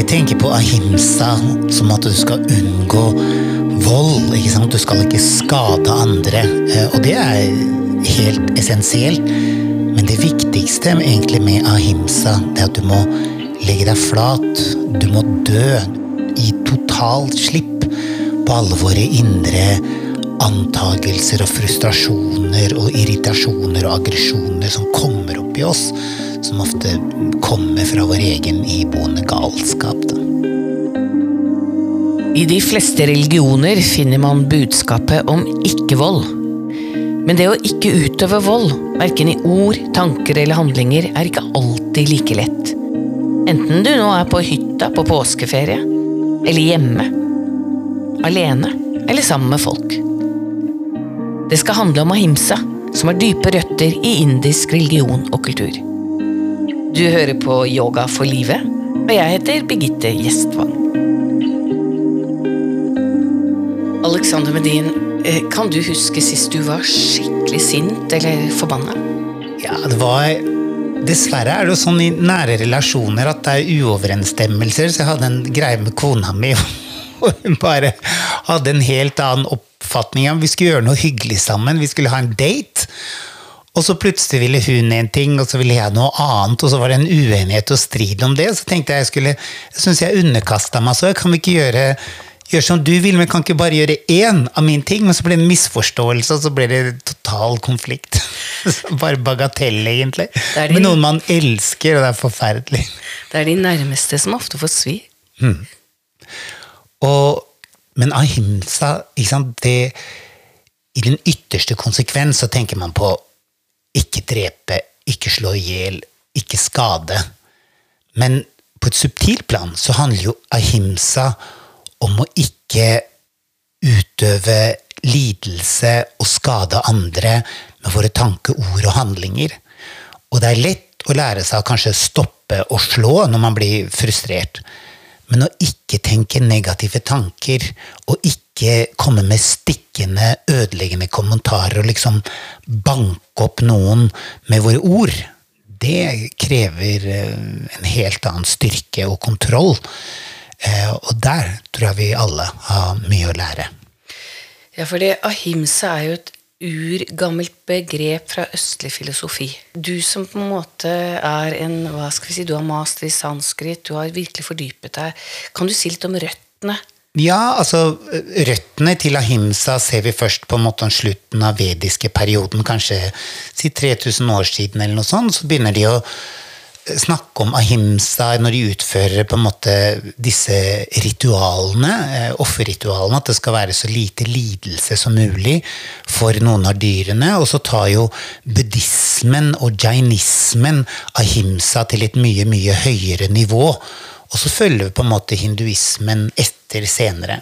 Mange tenker på ahimsa som at du skal unngå vold. ikke sant? Du skal ikke skade andre. eh, Og det er helt essensielt. Men det viktigste egentlig med ahimsa, det er at du må legge deg flat. Du må dø. i totalt slipp på alle våre indre antagelser og frustrasjoner og irritasjoner og aggresjoner som kommer opp i oss, som ofte kommer fra vår egen iboende galskap. Da. I de fleste religioner finner man budskapet om ikke-vold. Men det å ikke utøve vold, verken i ord, tanker eller handlinger, er ikke alltid like lett. Enten du nå er på hytta på påskeferie, eller hjemme, alene eller sammen med folk. Det skal handle om ahimsa, som har dype røtter i indisk religion og kultur. Du hører på Yoga for livet, og jeg heter Birgitte Gjestvang. Alexander Medin, eh, kan du huske sist du var skikkelig sint eller forbanna? Ja, det var Dessverre er det jo sånn i nære relasjoner at det er uoverensstemmelser, så jeg hadde en greie med kona mi, og hun bare hadde en helt annen oppfatning Vi skulle gjøre noe hyggelig sammen, vi skulle ha en date. Og så plutselig ville hun en ting, og så ville jeg noe annet, og så var det en uenighet og strid om det. Så tenkte jeg jeg skulle Jeg syns jeg underkasta meg så. Kan vi ikke gjøre gjøre som du vil, men kan ikke bare gjøre én av mine ting? Men så ble det en misforståelse, og så ble det total konflikt. bare bagatell, egentlig. din- Men noen man elsker, og det er forferdelig. Det er de nærmeste som ofte får svi. Og, men ahimsa, ikke sant, det I den ytterste konsekvens så tenker man på ikke drepe, ikke slå i hjel, ikke skade. Men på et subtilt plan så handler jo ahimsa om å ikke utøve lidelse og skade andre med våre tanker, ord og handlinger. Og det er lett å lære seg å kanskje stoppe og slå når man blir frustrert. Men å ikke tenke negative tanker, og ikke komme med stikkende, ødeleggende kommentarer og liksom banke opp noen med våre ord, det krever eh, en helt annen styrke og kontroll. Eh, Og der tror jeg vi alle har mye å lære. Ja, fordi ahimsa er jo et urgammelt begrep fra østlig filosofi. Du som på en måte er en hva skal vi si, Du har master i sanskrit, du har virkelig fordypet deg. Kan du si litt om røttene? Ja, altså Røttene til ahimsa ser vi først på en måte om slutten av vediske perioden, kanskje si 3000 år siden, eller noe sånt. Så begynner de å snakke om ahimsa når de utfører på en måte disse ritualene, eh, offerritualene, at det skal være så lite lidelse som mulig for noen av dyrene. Og så tar jo buddhismen og jainismen ahimsa til et mye, mye høyere nivå. Og så følger vi på en måte hinduismen etter senere.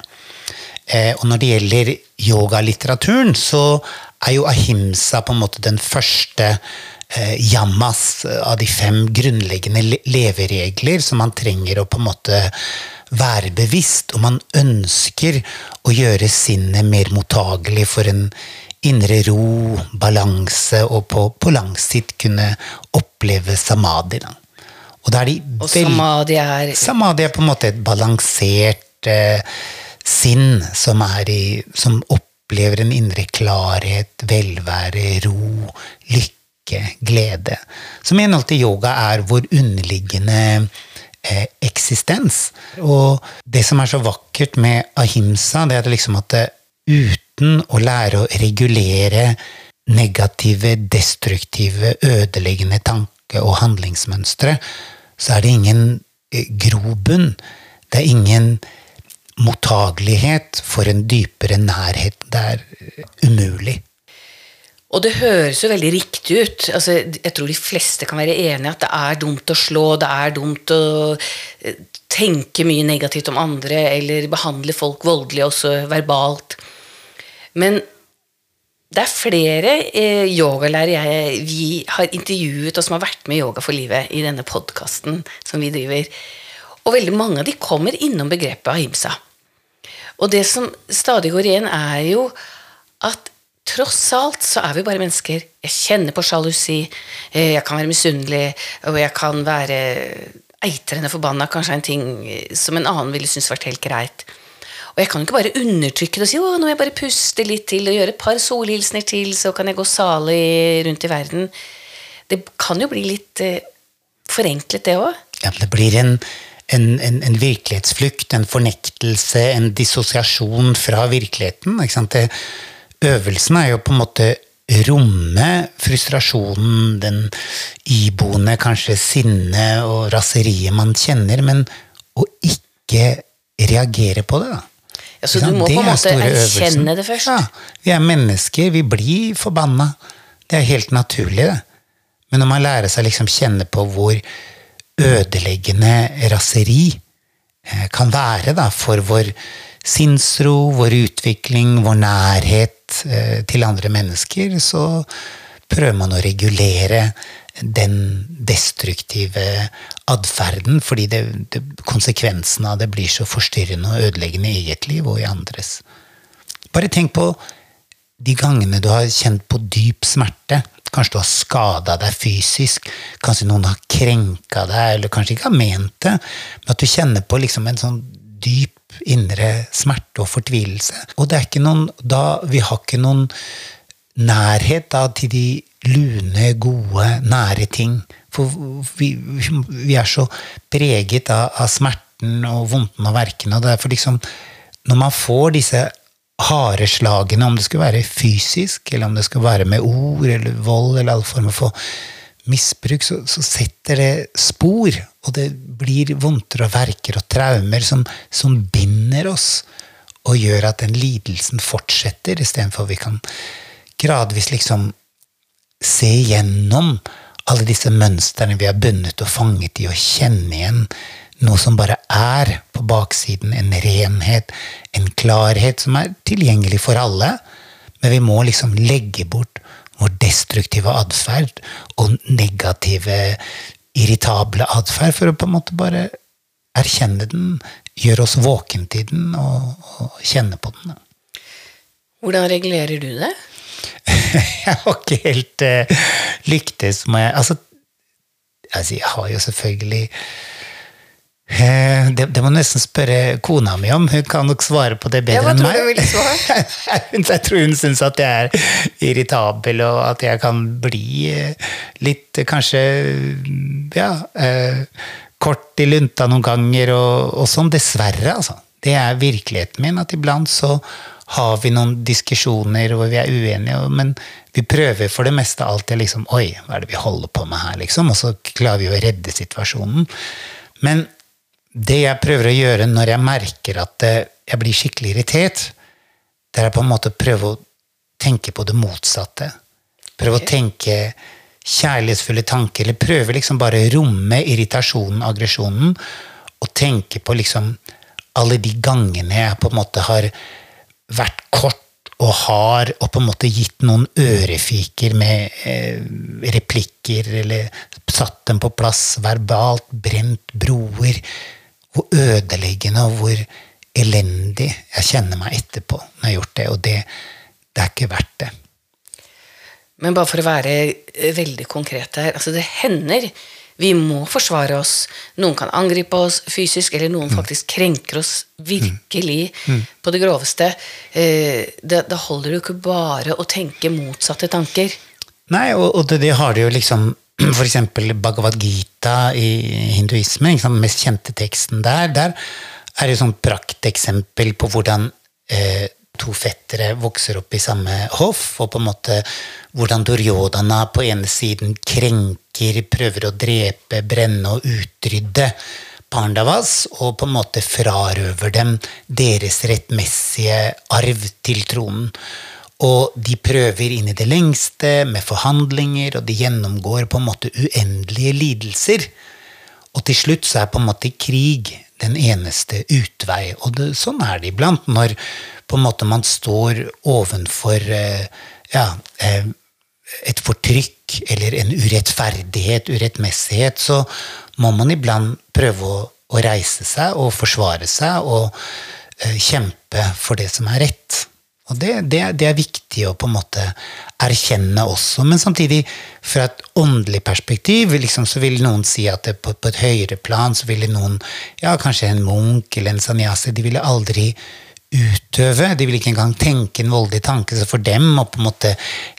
Eh, og når det gjelder yogalitteraturen, så er jo ahimsa på en måte den første eh, yamas av de fem grunnleggende leveregler som man trenger å på en måte være bevisst, og man ønsker å gjøre sinnet mer mottagelig for en indre ro, balanse, og på, på lang sikt kunne oppleve samadhi. Da. Og da er de Og samadhi er Samadhi er på en måte et balansert eh, sinn som, er i, som opplever en indre klarhet, velvære, ro, lykke, glede. Som i henhold til yoga er vår underliggende eh, eksistens. Og det som er så vakkert med ahimsa, det er liksom at det, uten å lære å regulere negative, destruktive, ødeleggende tanke- og handlingsmønstre, så er det ingen eh, grobunn. Det er ingen mottagelighet for en dypere nærhet. Det er eh, umulig. Og det høres jo veldig riktig ut. Altså, jeg tror de fleste kan være enig i at det er dumt å slå, det er dumt å eh, tenke mye negativt om andre, eller behandle folk voldelig, også verbalt. Men det er flere eh, yogalærere jeg, vi har intervjuet, og som har vært med i Yoga for livet i denne podkasten som vi driver. Og veldig mange av de kommer innom begrepet ahimsa. Og det som stadig går igjen, er jo at tross alt så er vi bare mennesker. Jeg kjenner på sjalusi, eh, jeg kan være misunnelig, og jeg kan være eitrende forbanna kanskje en ting eh, som en annen ville synes vært helt greit. Og jeg kan jo ikke bare undertrykke det og si å, nå må jeg bare puste litt til og gjøre et par solhilsener til, så kan jeg gå salig rundt i verden. Det kan jo bli litt eh, forenklet, det òg. Ja, det blir en, en, en, en virkelighetsflukt, en fornektelse, en dissosiasjon fra virkeligheten. Ikke sant? Det, øvelsen er jo på en måte romme frustrasjonen, den iboende kanskje sinnet og raseriet man kjenner, men å ikke reagere på det. da. Ja, så du må på en måte erkjenne det først. Ja, vi er mennesker, vi blir forbanna. Det er helt naturlig, det. Men når man lærer seg liksom kjenne på hvor ødeleggende raseri eh, kan være da, for vår sinnsro, vår utvikling, vår nærhet eh, til andre mennesker, så prøver man å regulere den destruktive atferden, fordi det, det, konsekvensen av det blir så forstyrrende og ødeleggende i eget liv og i andres. Bare tenk på de gangene du har kjent på dyp smerte. Kanskje du har skada deg fysisk, kanskje noen har krenka deg, eller kanskje ikke har ment det, men at du kjenner på liksom en sånn dyp indre smerte og fortvilelse. Og det er ikke noen da, Vi har ikke noen nærhet da, til de lune, gode, nære ting. For vi, vi er så preget av, av smerten og vondten og verkene. Og derfor liksom, når man får disse harde slagene, om det skulle være fysisk, eller om det skulle være med ord eller vold eller alle former for misbruk, så, så setter det spor. Og det blir vondter og verker og traumer som, som binder oss og gjør at den lidelsen fortsetter, istedenfor vi kan gradvis liksom se igjennom alle disse mønstrene vi har bundet og fanget i, og kjenne igjen noe som bare er på baksiden. En renhet, en klarhet som er tilgjengelig for alle. Men vi må liksom legge bort vår destruktive atferd og negative, irritable atferd for å på en måte bare erkjenne den, gjøre oss våken til den og, og kjenne på den. Hvordan regulerer du det? jeg har ikke helt uh, lyktes med altså, altså, jeg har jo selvfølgelig eh, det, det må du nesten spørre kona mi om. Hun kan nok svare på det bedre enn meg. jeg tror hun syns at jeg er irritabel, og at jeg kan bli eh, litt eh, kanskje ja, eh, kort i lunta noen ganger, og, og sånn. Dessverre, altså. Det er virkeligheten min, at iblant så har vi noen diskusjoner hvor vi er uenige, men vi prøver for det meste alltid liksom Oi, hva er det vi holder på med her, liksom? Og så klarer vi å redde situasjonen. Men det jeg prøver å gjøre når jeg merker at eh, jeg blir skikkelig irritert, det er på en måte å prøve å tenke på det motsatte. Prøve okay. å tenke kjærlighetsfulle tanker, eller prøve liksom bare å romme irritasjonen, aggresjonen, og tenke på liksom alle de gangene jeg på en måte har vært kort og hard og på en måte gitt noen ørefiker med eh, replikker, eller satt dem på plass verbalt, brent broer. Hvor ødeleggende og hvor elendig jeg kjenner meg etterpå når jeg har gjort det. Og det, det er ikke verdt det. Men bare for å være eh, veldig konkret her. Altså det hender vi må forsvare oss. Noen kan angripe oss fysisk, eller noen faktisk krenker oss virkelig på det groveste. Eh, Da da holder det jo ikke bare å tenke motsatte tanker. Nei, og, og det, det har det jo liksom Eksempel Bhagavad Gita i hinduismen, den mest kjente teksten der. Der er et sånt prakteksempel på hvordan eh, to fettere vokser opp i samme hoff, og på en måte hvordan Duryodhana på ene siden krenker, prøver å drepe, brenne og utrydde Pandavas, og på en måte frarøver dem deres rettmessige arv til tronen. Og de prøver inn i det lengste med forhandlinger, og de gjennomgår på en måte uendelige lidelser. Og til slutt så er på en måte krig den eneste utvei. Og det, sånn er det iblant når på en måte man står ovenfor eh, ja, eh, et fortrykk eller en urettferdighet, urettmessighet, så må man iblant prøve å, å reise seg og forsvare seg og eh, kjempe for det som er rett. Og det, det, det, er viktig å på en måte erkjenne også. Men samtidig, fra et åndelig perspektiv, liksom, så vil noen si at på, på, et høyere plan så ville noen, ja, kanskje en munk eller en sanyasi, de ville aldri utøve. De ville ikke engang tenke en voldelig tanke. Så for dem å på en måte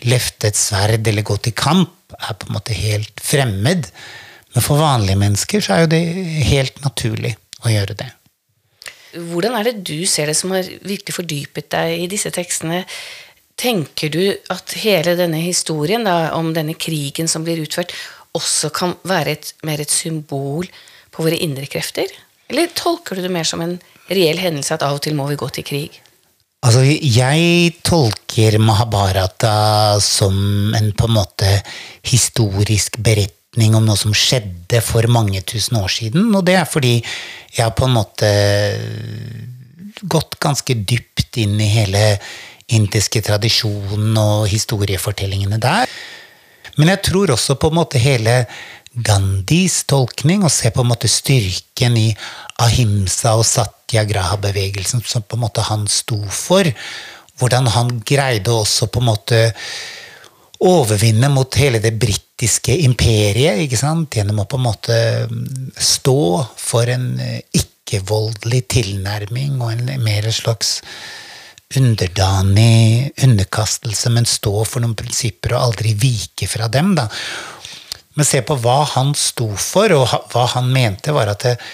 løfte et sverd eller gå til kamp er på en måte helt fremmed. Men for vanlige mennesker så er jo det helt naturlig å gjøre det. Hvordan er det du ser det som har virkelig fordypet deg i disse tekstene? Tenker du at hele denne historien da, om denne krigen som blir utført, også kan være et, mer et symbol på våre indre krefter? Eller tolker du det mer som en reell hendelse at av og til må vi gå til krig? Altså, jeg tolker Mahabharata som en på en måte historisk beretning beretning om noe som skjedde for mange tusen år siden. Og det er fordi jeg har på en måte gått ganske dypt inn i hele indiske tradisjonen og historiefortellingene der. Men jeg tror også på en måte hele Gandhis tolkning, og se på en måte styrken i ahimsa og satyagraha-bevegelsen som på en måte han sto for. Hvordan han greide også på en måte overvinne mot hele det britiske imperiet ikke sant? gjennom å på en måte mm, stå for en eh, ikke-voldelig tilnærming og en mer slags underdanig underkastelse, men stå for noen prinsipper og aldri vike fra dem. da. Men se på hva han sto for, og hva han mente, var at eh,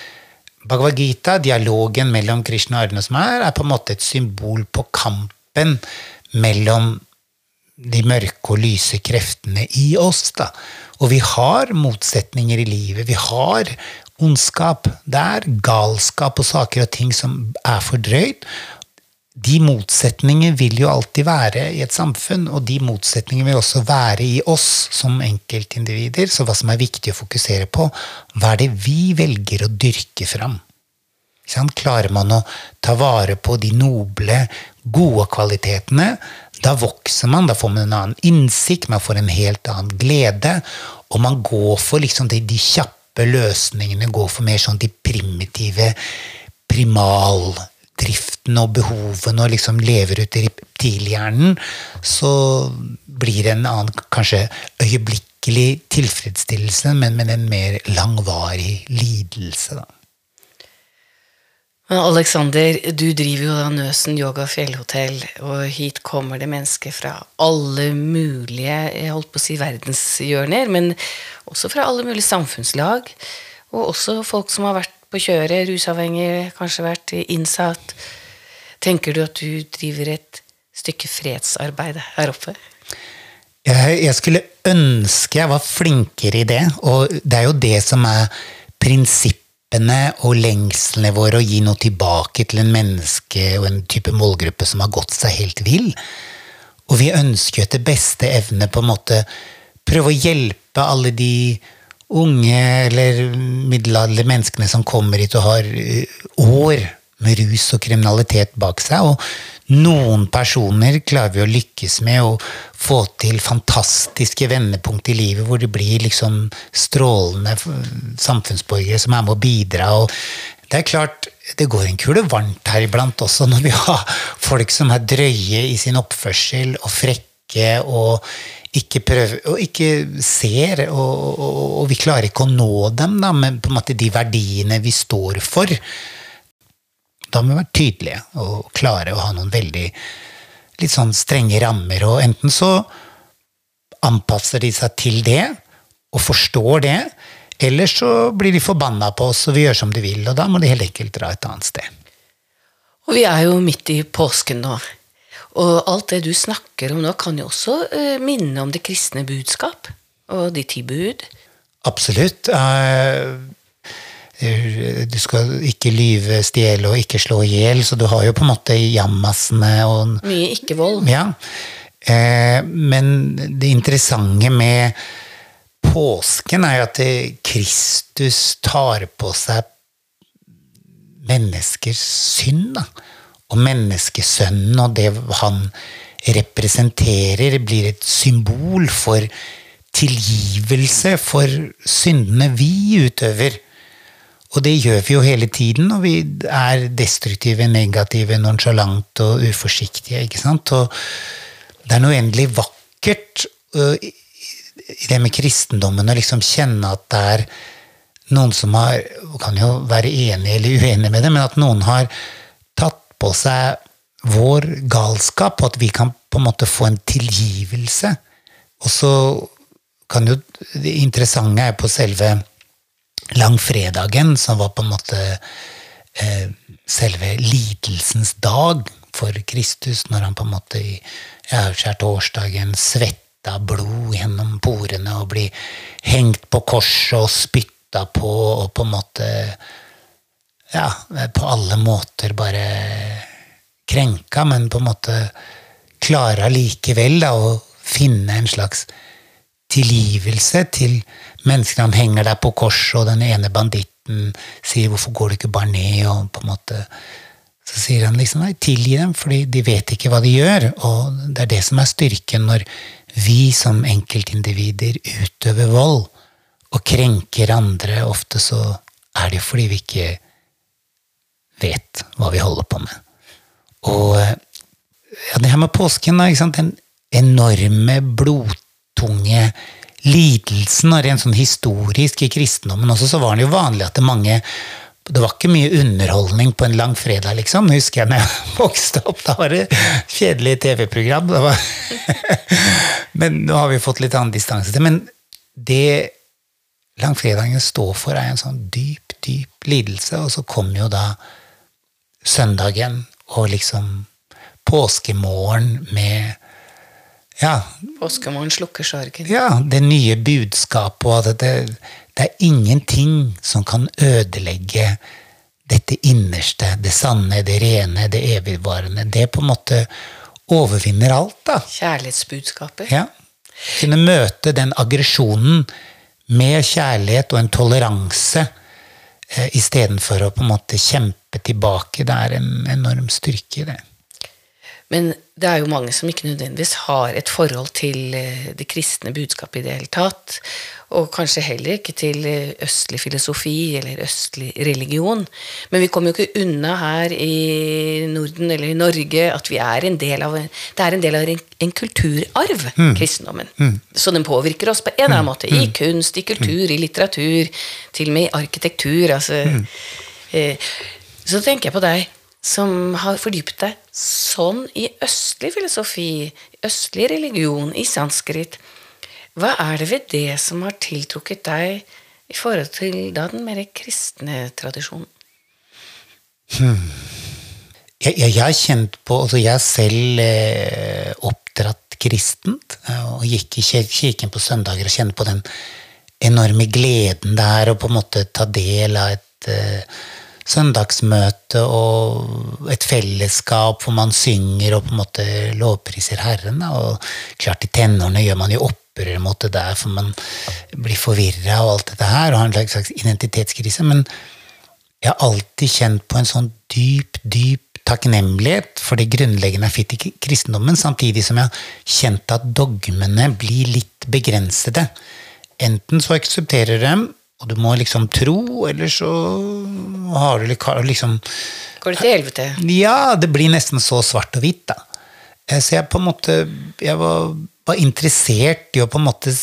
Bhagavad Gita, dialogen mellom Krishna og Arne som er, er på en måte et symbol på kampen mellom de mørke og lyse kreftene i oss. Da. Og vi har motsetninger i livet. Vi har ondskap. Det er galskap og saker og ting som er fordrøyd. De motsetninger vil jo alltid være i et samfunn, og de motsetningene vil også være i oss som enkeltindivider. Så hva som er viktig å fokusere på, hva er det vi velger å dyrke fram? Klarer man å ta vare på de noble, gode kvalitetene, da vokser man, da får man en annen innsikt, man får en helt annen glede. Og man går for liksom de, de kjappe løsningene, går for mer sånn de primitive primaldriften og behovene, og liksom lever ut i reptilhjernen, så blir det en annen, kanskje øyeblikkelig tilfredsstillelse, men med en mer langvarig lidelse. da. Alexander, du driver jo da Nøsen yoga fjellhotell, og hit kommer det mennesker fra alle mulige jeg holdt på å si verdenshjørner, men også fra alle mulige samfunnslag. Og også folk som har vært på kjøret, rusavhengige, kanskje vært innsatt. Tenker du at du driver et stykke fredsarbeid her oppe? Jeg, skulle ønske jeg var flinkere i det, og det er jo det som er prinsippet og lengslene våre å gi noe tilbake til en menneske og en type målgruppe som har gått seg helt vill. Og vi ønsker jo etter beste evne på en måte prøve å hjelpe alle de unge eller middelalderlige menneskene som kommer hit og har eh, år med rus og kriminalitet bak seg. Og noen personer klarer vi å lykkes med å få til fantastiske vendepunkt i livet, hvor de blir liksom strålende samfunnsborgere som er med å bidra. og det er klart, det går en kule varmt her iblant også, når vi har folk som er drøye i sin oppførsel og frekke og ikke prøver, og ikke ser, og, og, og vi klarer ikke å nå dem da, med de verdiene vi står for. Da må vi være tydelige og klare å ha noen veldig litt sånn strenge rammer. Og enten så anpasser de seg til det og forstår det, eller så blir de forbanna på oss og vi gjør som de vil, og da må de helt enkelt dra et annet sted. Og vi er jo midt i påsken nå. Og alt det du snakker om nå, kan jo også uh, minne om det kristne budskap og de ti bud. Absolutt. Uh, du skal ikke lyve, stjele og ikke slå i hjel, så du har jo på en måte jammasene og Mye ikke-vold. Ja. Eh, men det interessante med påsken er jo at Kristus tar på seg menneskers synd. Da. Og menneskesønnen og det han representerer, blir et symbol for tilgivelse for syndene vi utøver. Og det gjør vi jo hele tiden når vi er destruktive, negative, nonsjalante og uforsiktige. ikke sant? Og det er noe uendelig vakkert uh, i det med kristendommen å liksom kjenne at det er noen som har Kan jo være enig eller uenig med det, men at noen har tatt på seg vår galskap, og at vi kan på en måte få en tilgivelse. Og så kan jo Det interessante er på selve langfredagen, som var på en måte eh, selve lidelsens dag for Kristus, når han på en måte i skjærtorsdagen svetta blod gjennom porene og blir hengt på korset og spytta på og på en måte Ja, på alle måter bare krenka, men på en måte klarer likevel da å finne en slags tilgivelse til menneskene. Han henger der på korset, og den ene banditten sier 'hvorfor går du ikke bare ned?' og på en måte så sier han liksom nei, tilgi dem, fordi de vet ikke hva de gjør. Og det er det som er styrken når vi som enkeltindivider utøver vold og krenker andre. Ofte så er det jo fordi vi ikke vet hva vi holder på med. Og ja, det her med påsken, da, den enorme, blodtunge lidelsen, og rent sånn historisk i kristendommen også, så var det jo vanlig at det mange det var ikke mye underholdning på en langfredag, liksom. Husker jeg når jeg vokste opp. Da var det kjedelig TV-program. Men nå har vi fått litt annen distanse til Men det langfredagen står for, er en sånn dyp, dyp lidelse. Og så kom jo da søndagen og liksom påskemorgen med ja. Påskemorgen slukker sorgen. Ja, det nye budskapet og at det, det er ingenting som kan ødelegge dette innerste, det sanne, det rene, det evigvarende. Det på en måte overvinner alt, da. Kjærlighetsbudskapet. Ja. Kunne møte den aggresjonen med kjærlighet og en toleranse eh, istedenfor å på en måte kjempe tilbake. Det er en enorm styrke i det. Men det er jo mange som ikke nødvendigvis har et forhold til eh, det kristne budskapet i det hele tatt. Og kanskje heller ikke til eh, østlig filosofi eller østlig religion. Men vi kommer jo ikke unna her i Norden eller i Norge at vi er en del av, det er en del av en, en kulturarv, mm. kristendommen. Mm. Så den påvirker oss på en eller annen mm. måte. I mm. kunst, i kultur, i litteratur, til og med i arkitektur. Altså, mm. eh, så tenker jeg på deg som har fordypet deg sånn i østlig filosofi, østlig religion, i sanskrit. Hva er det ved det som har tiltrukket deg i forhold til da den mer kristne tradisjonen? Hmm. Jeg, jeg, jeg, har kjent på Altså, jeg selv eh, oppdratt kristent, eh, og gikk i kirken på søndager og kjente på den enorme gleden det er å på en måte ta del av et eh, søndagsmøte og et fellesskap hvor man synger og på en måte lovpriser Herren. Og klart, i tenårene gjør man jo opprør mot det der, for man blir forvirra og alt dette her, og har en slags identitetskrise. Men jeg har alltid kjent på en sånn dyp, dyp takknemlighet for det grunnleggende jeg fitt i kristendommen, samtidig som jeg har kjent at dogmene blir litt begrensede. Enten så aksepterer dem, og du må liksom tro, eller så har du liksom Går det til helvete? Ja, det blir nesten så svart og hvitt, da. Eh, så jeg på en måte Jeg var, var interessert i å på en måte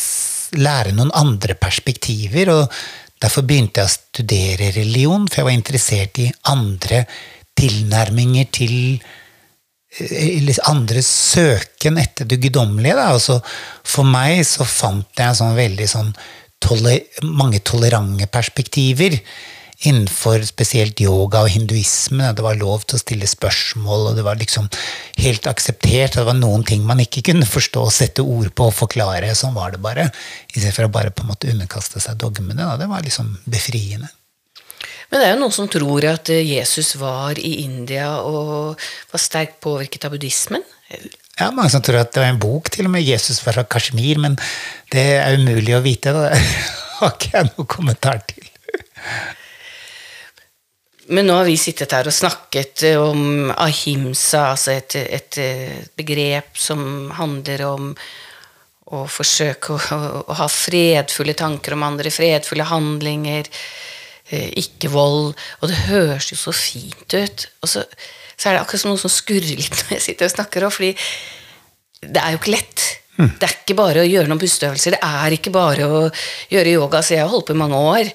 lære noen andre perspektiver, og derfor begynte jeg å studere religion, for jeg var interessert i andre tilnærminger til eh, eller andre søken etter det guddommelige. Altså, for meg så fant jeg en sånn veldig sånn toler mange tolerante perspektiver innenfor spesielt yoga og hinduisme. Det var lov til å stille spørsmål, og det var liksom helt akseptert. Det var noen ting man ikke kunne forstå, sette ord på og forklare. Sånn var det bare. Istedenfor å bare på en måte underkaste seg dogmene. Da. Det var liksom befriende. Men det er jo noen som tror at Jesus var i India og var sterkt påvirket av buddhismen. Ja, Mange som tror at det var en bok til og med, 'Jesus var fra Kashmir', men det er umulig å vite. Det har ikke jeg noen kommentar til. Men nå har vi sittet her og snakket om ahimsa, altså et, et begrep som handler om å forsøke å, å, ha fredfulle tanker om andre, fredfulle handlinger. eh, ikke vold. Og det høres jo så fint ut. Og så, så er det akkurat som noe som skurrer litt når jeg sitter og snakker òg, fordi det er jo ikke lett. Det er ikke bare å gjøre noen pusteøvelser. Det er ikke bare å gjøre yoga. Så jeg har holdt på i mange år.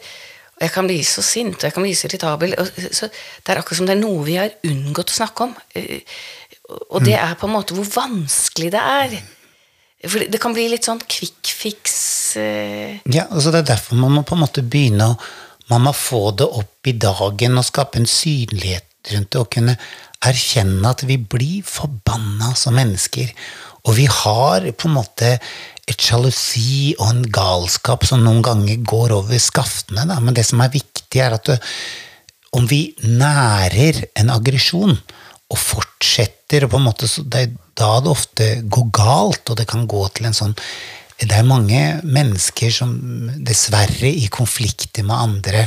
Og jeg kan bli så sint og jeg kan bli så irritabel. Så det er akkurat som det er noe vi har unngått å snakke om. Eh, Og det er på en måte hvor vanskelig det er. For det kan bli litt sånn quick fix eh, Ja, altså Det er derfor man må på en måte begynne å Man må få det opp i dagen og skape en synlighet rundt det. Og kunne erkjenne at vi blir forbanna som mennesker. Og vi har på en måte et sjalusi og en galskap som noen ganger går over skaftene. Da. Men det som er viktig, er at du, om vi nærer en aggresjon og fortsetter og på en måte, Det er da det ofte går galt, og det kan gå til en sånn Det er mange mennesker som dessverre i konflikter med andre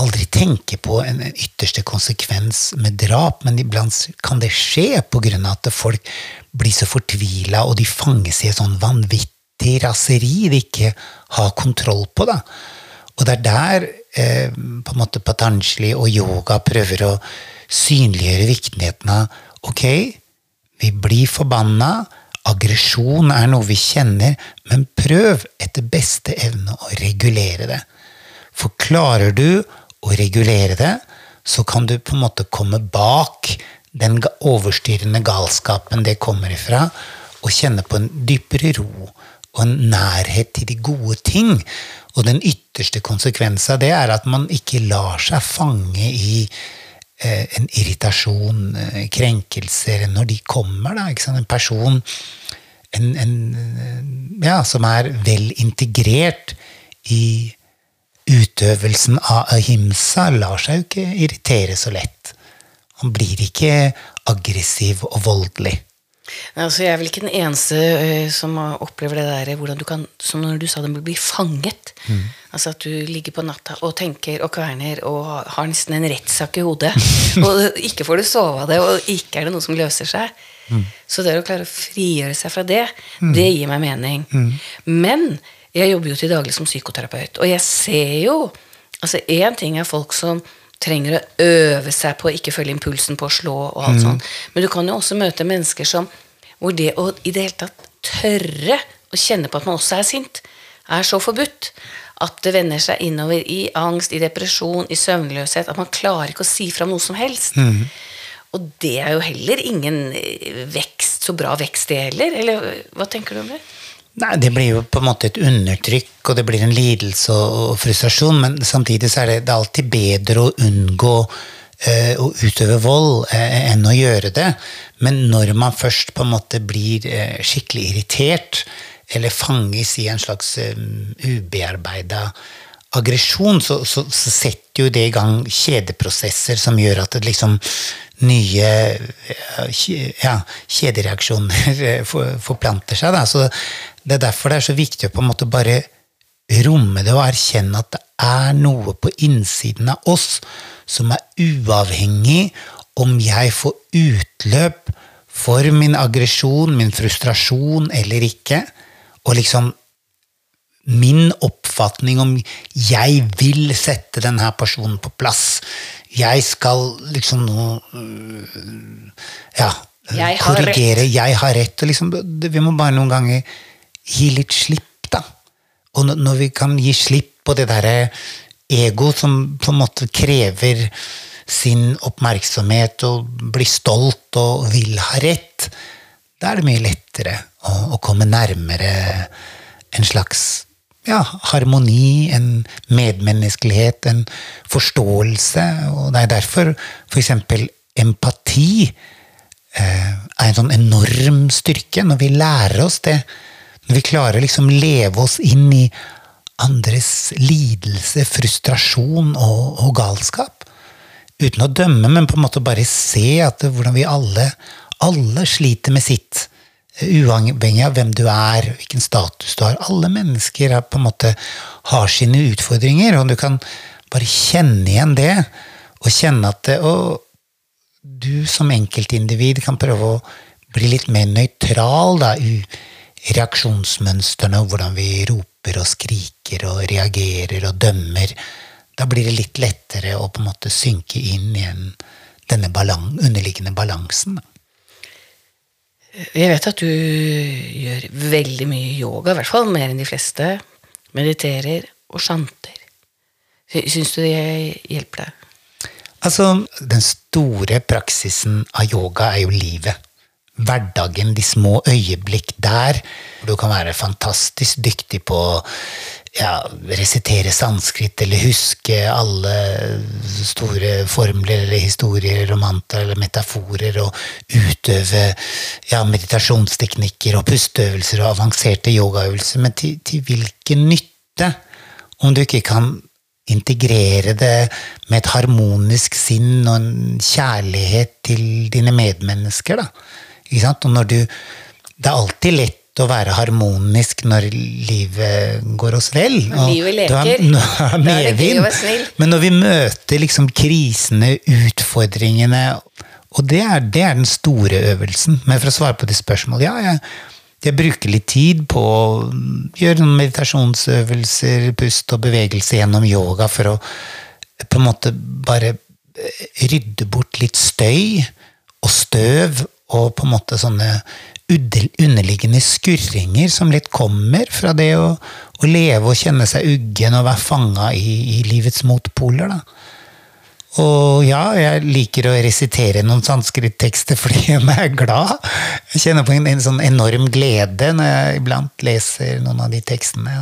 aldri tenker på en, en ytterste konsekvens med drap, men iblant kan det skje av at folk blir så fortvila, og de fanges i et sånn vanvittig raseri de ikke har kontroll på. da. Og det er der eh, på en måte Patanjali og yoga prøver å synliggjøre viktigheten av ok, vi blir forbanna, aggresjon er noe vi kjenner, men prøv etter beste evne å regulere det. For klarer du å regulere det, så kan du på en måte komme bak den overstyrende galskapen det kommer ifra, og kjenne på en dypere ro og en nærhet til de gode ting. Og den ytterste konsekvensen av det er at man ikke lar seg fange i eh, en irritasjon, eh, krenkelser, når de kommer. da? En person en, en, eh, ja, som er vel integrert i utøvelsen av ahimsa, lar seg jo ikke irritere så lett. Han blir ikke aggressiv og voldelig. Altså, jeg er vel ikke den eneste eh, som opplever det der hvordan du kan Som når du sa det blir fanget. Altså at du ligger på natta og tenker og kverner og har- nesten en rettssak i hodet. og ikke får du sove av det, og ikke er det noe som løser seg. Så det å klare å frigjøre seg fra det, det gir meg mening. Men jeg jobber jo til daglig som psykoterapeut, og jeg ser jo Altså Én ting er folk som trenger å øve seg på å ikke følge impulsen på å slå, og alt sånt. men du kan jo også møte mennesker som hvor det å i det hele tatt tørre å kjenne på at man også er sint, er så forbudt. At det vender seg innover i angst, i depresjon, i søvnløshet. At man klarer ikke å si fra noe som helst. Og det er jo heller ingen eh, vekst, så bra vekst, det heller. Eller hva tenker du om det? Nei, Det blir jo på en måte et undertrykk, og det blir en lidelse og, frustrasjon, men samtidig så er det, det er alltid bedre å unngå eh, å utøve vold eh, enn å gjøre det. Men når man først på en måte blir eh, skikkelig irritert, eller fanges i en slags eh, ubearbeida aggresjon, så, så, så setter jo det i gang kjedeprosesser som gjør at det liksom nye ja, kjedereaksjoner forplanter seg. Da. Så det er derfor det er så viktig å på en måte bare romme det og erkjenne at det er noe på innsiden av oss som er uavhengig om jeg får utløp for min aggresjon, min frustrasjon eller ikke. Og liksom min oppfatning om jeg vil sette denne personen på plass. Jeg skal liksom nå øh, ja, Jeg korrigere. Jeg har rett. Liksom, vi må bare noen ganger gi litt slipp, da. Og når vi kan gi slipp på det derre ego som på en måte krever sin oppmerksomhet og blir stolt og vil ha rett, da er det mye lettere å, å komme nærmere en slags ja, harmoni, en medmenneskelighet, en forståelse. Og det er derfor f.eks. empati eh, er en sånn enorm styrke når vi lærer oss det. Når vi klarer å liksom leve oss inn i andres lidelse, frustrasjon og, og galskap. Uten å dømme, men på en måte bare se at det, hvordan vi alle, alle sliter med sitt. Uavhengig av hvem du er, hvilken status du har. Alle mennesker er, på en måte har sine utfordringer, og du kan bare kjenne igjen det. Og kjenne at det, og du som enkeltindivid kan prøve å bli litt mer nøytral da, i reaksjonsmønstrene og hvordan vi roper og skriker og reagerer og dømmer. Da blir det litt lettere å på en måte synke inn i denne balan, underliggende balansen. Da. Jeg vet at du gjør veldig mye yoga, i hvert fall mer enn de fleste. Mediterer og sjanter. Syns du det hjelper deg? Altså, den store praksisen av yoga er jo livet. Hverdagen, de små øyeblikk der. Du kan være fantastisk dyktig på ja, resitere sanskrit eller huske alle store formler eller historier, romanter eller metaforer, og utøve ja, meditasjonsteknikker og pusteøvelser og avanserte yogaøvelser. Men til, til hvilken nytte om du ikke kan integrere det med et harmonisk sinn og en kjærlighet til dine medmennesker. Da. Ikke sant? Og når du, det er alltid lett å være harmonisk når livet går oss vel. Når livet leker. Da være snill. Men når vi møter liksom krisene, utfordringene Og det er, det er den store øvelsen. Men for å svare på de spørsmålene Ja, jeg, jeg bruker litt tid på å gjøre noen meditasjonsøvelser, pust og bevegelse gjennom yoga for å på en måte bare rydde bort litt støy og støv og på en måte sånne underliggende skurringer som litt kommer fra det å, å leve og kjenne seg uggen og være fanga i, i, livets motpoler. da. Og ja, jeg liker å resitere noen sanskrittekster fordi jeg er glad. Jeg kjenner på en, en, sånn enorm glede når jeg iblant leser noen av de tekstene.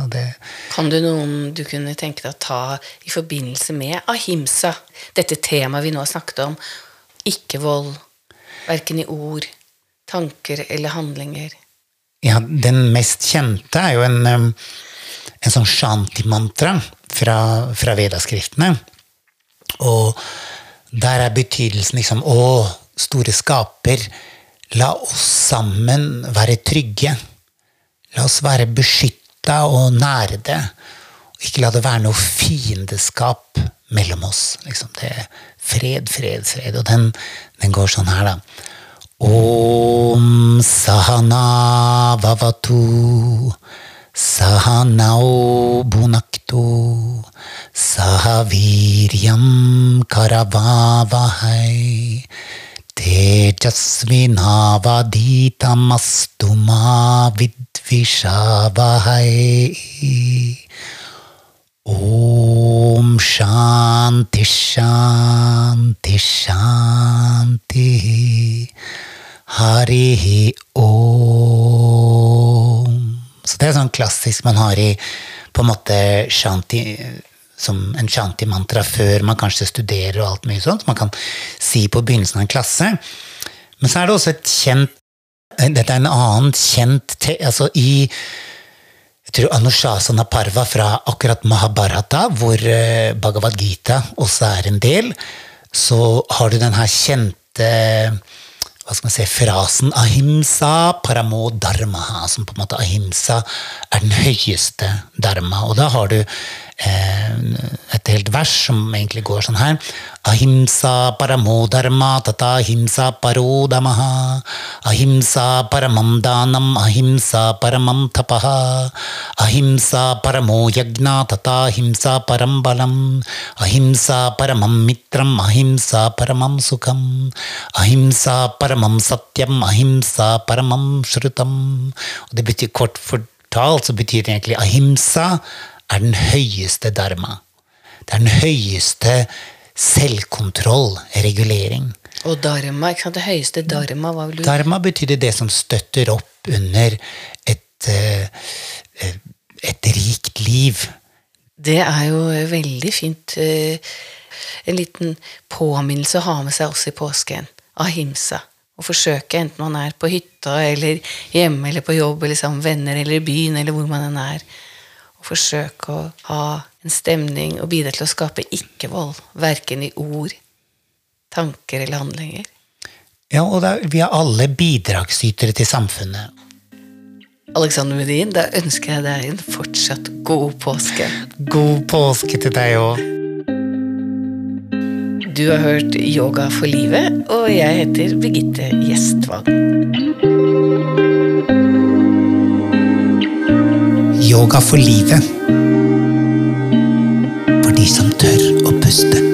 kan du noen du kunne tenke deg å ta i forbindelse med ahimsa? Dette temaet vi nå har snakket om. Ikke vold. Verken i ord, tanker eller handlinger. Ja, den mest kjente er jo en, en sånn shanti-mantra fra, fra vedaskriftene. Og der er betydelsen liksom Å, store skaper, la oss sammen være trygge. La oss være beskytta og nærede. Ikke la det være noe fiendeskap mellom oss. Liksom det er fred, fred, fred. Og den, den går sånn her, da. ॐ सहनाभवतु सह नौ भुनक्तु सह वीर्यं करवावहै तेजस्विनावधीतमस्तु मा विद्विषावहै। ॐ शान्तिः शान्तिः शान्तिः। Harihi om. Så det er sånn klassisk man har i på en måte shanti som en shanti-mantra før man kanskje studerer og alt mye sånt. Man kan si på begynnelsen av en klasse. Men så er det også et kjent Dette er en annen kjent altså i jeg tror Anushasana Parva fra akkurat Mahabharata, hvor eh, Bhagavad Gita også er en del, så har du den her kjente hva skal man si, frasen ahimsa paramo dharma, som på en måte ahimsa er den høyeste dharma. Og da har du et helt vers som egentlig går sånn her. Ahimsa paramo dharma tata ahimsa parodamaha. Ahimsa paramam danam ahimsa paramam tapaha. Ahimsa paramo yagna tata ahimsa parambalam. Ahimsa paramam mitram ahimsa paramam sukham. Ahimsa paramam satyam ahimsa paramam shrutam. Og det betyr kort fortalt så betyr det egentlig ahimsa er den høyeste dharma. Det er den høyeste selvkontroll, regulering. Og dharma, ikke sant? Det høyeste dharma, hva vil du Dharma betyr det som støtter opp under et, eh, et rikt liv. Det er jo veldig fint. Eh, en liten påminnelse å ha med seg også i påsken. Ahimsa. Å forsøke, enten man er på hytta eller hjemme eller på jobb eller sammen med venner eller i byen eller hvor man enn er og forsøke å ha en stemning og bidra til å skape ikke-vold, verken i ord, tanker eller handlinger. Ja, og da, vi er alle bidragsytere til samfunnet. Alexander Medin, da ønsker jeg deg en fortsatt god påske. God påske til deg òg. Du har hørt Yoga for livet, og jeg heter Birgitte Gjestvang. Yoga for livet. For de som tør å puste.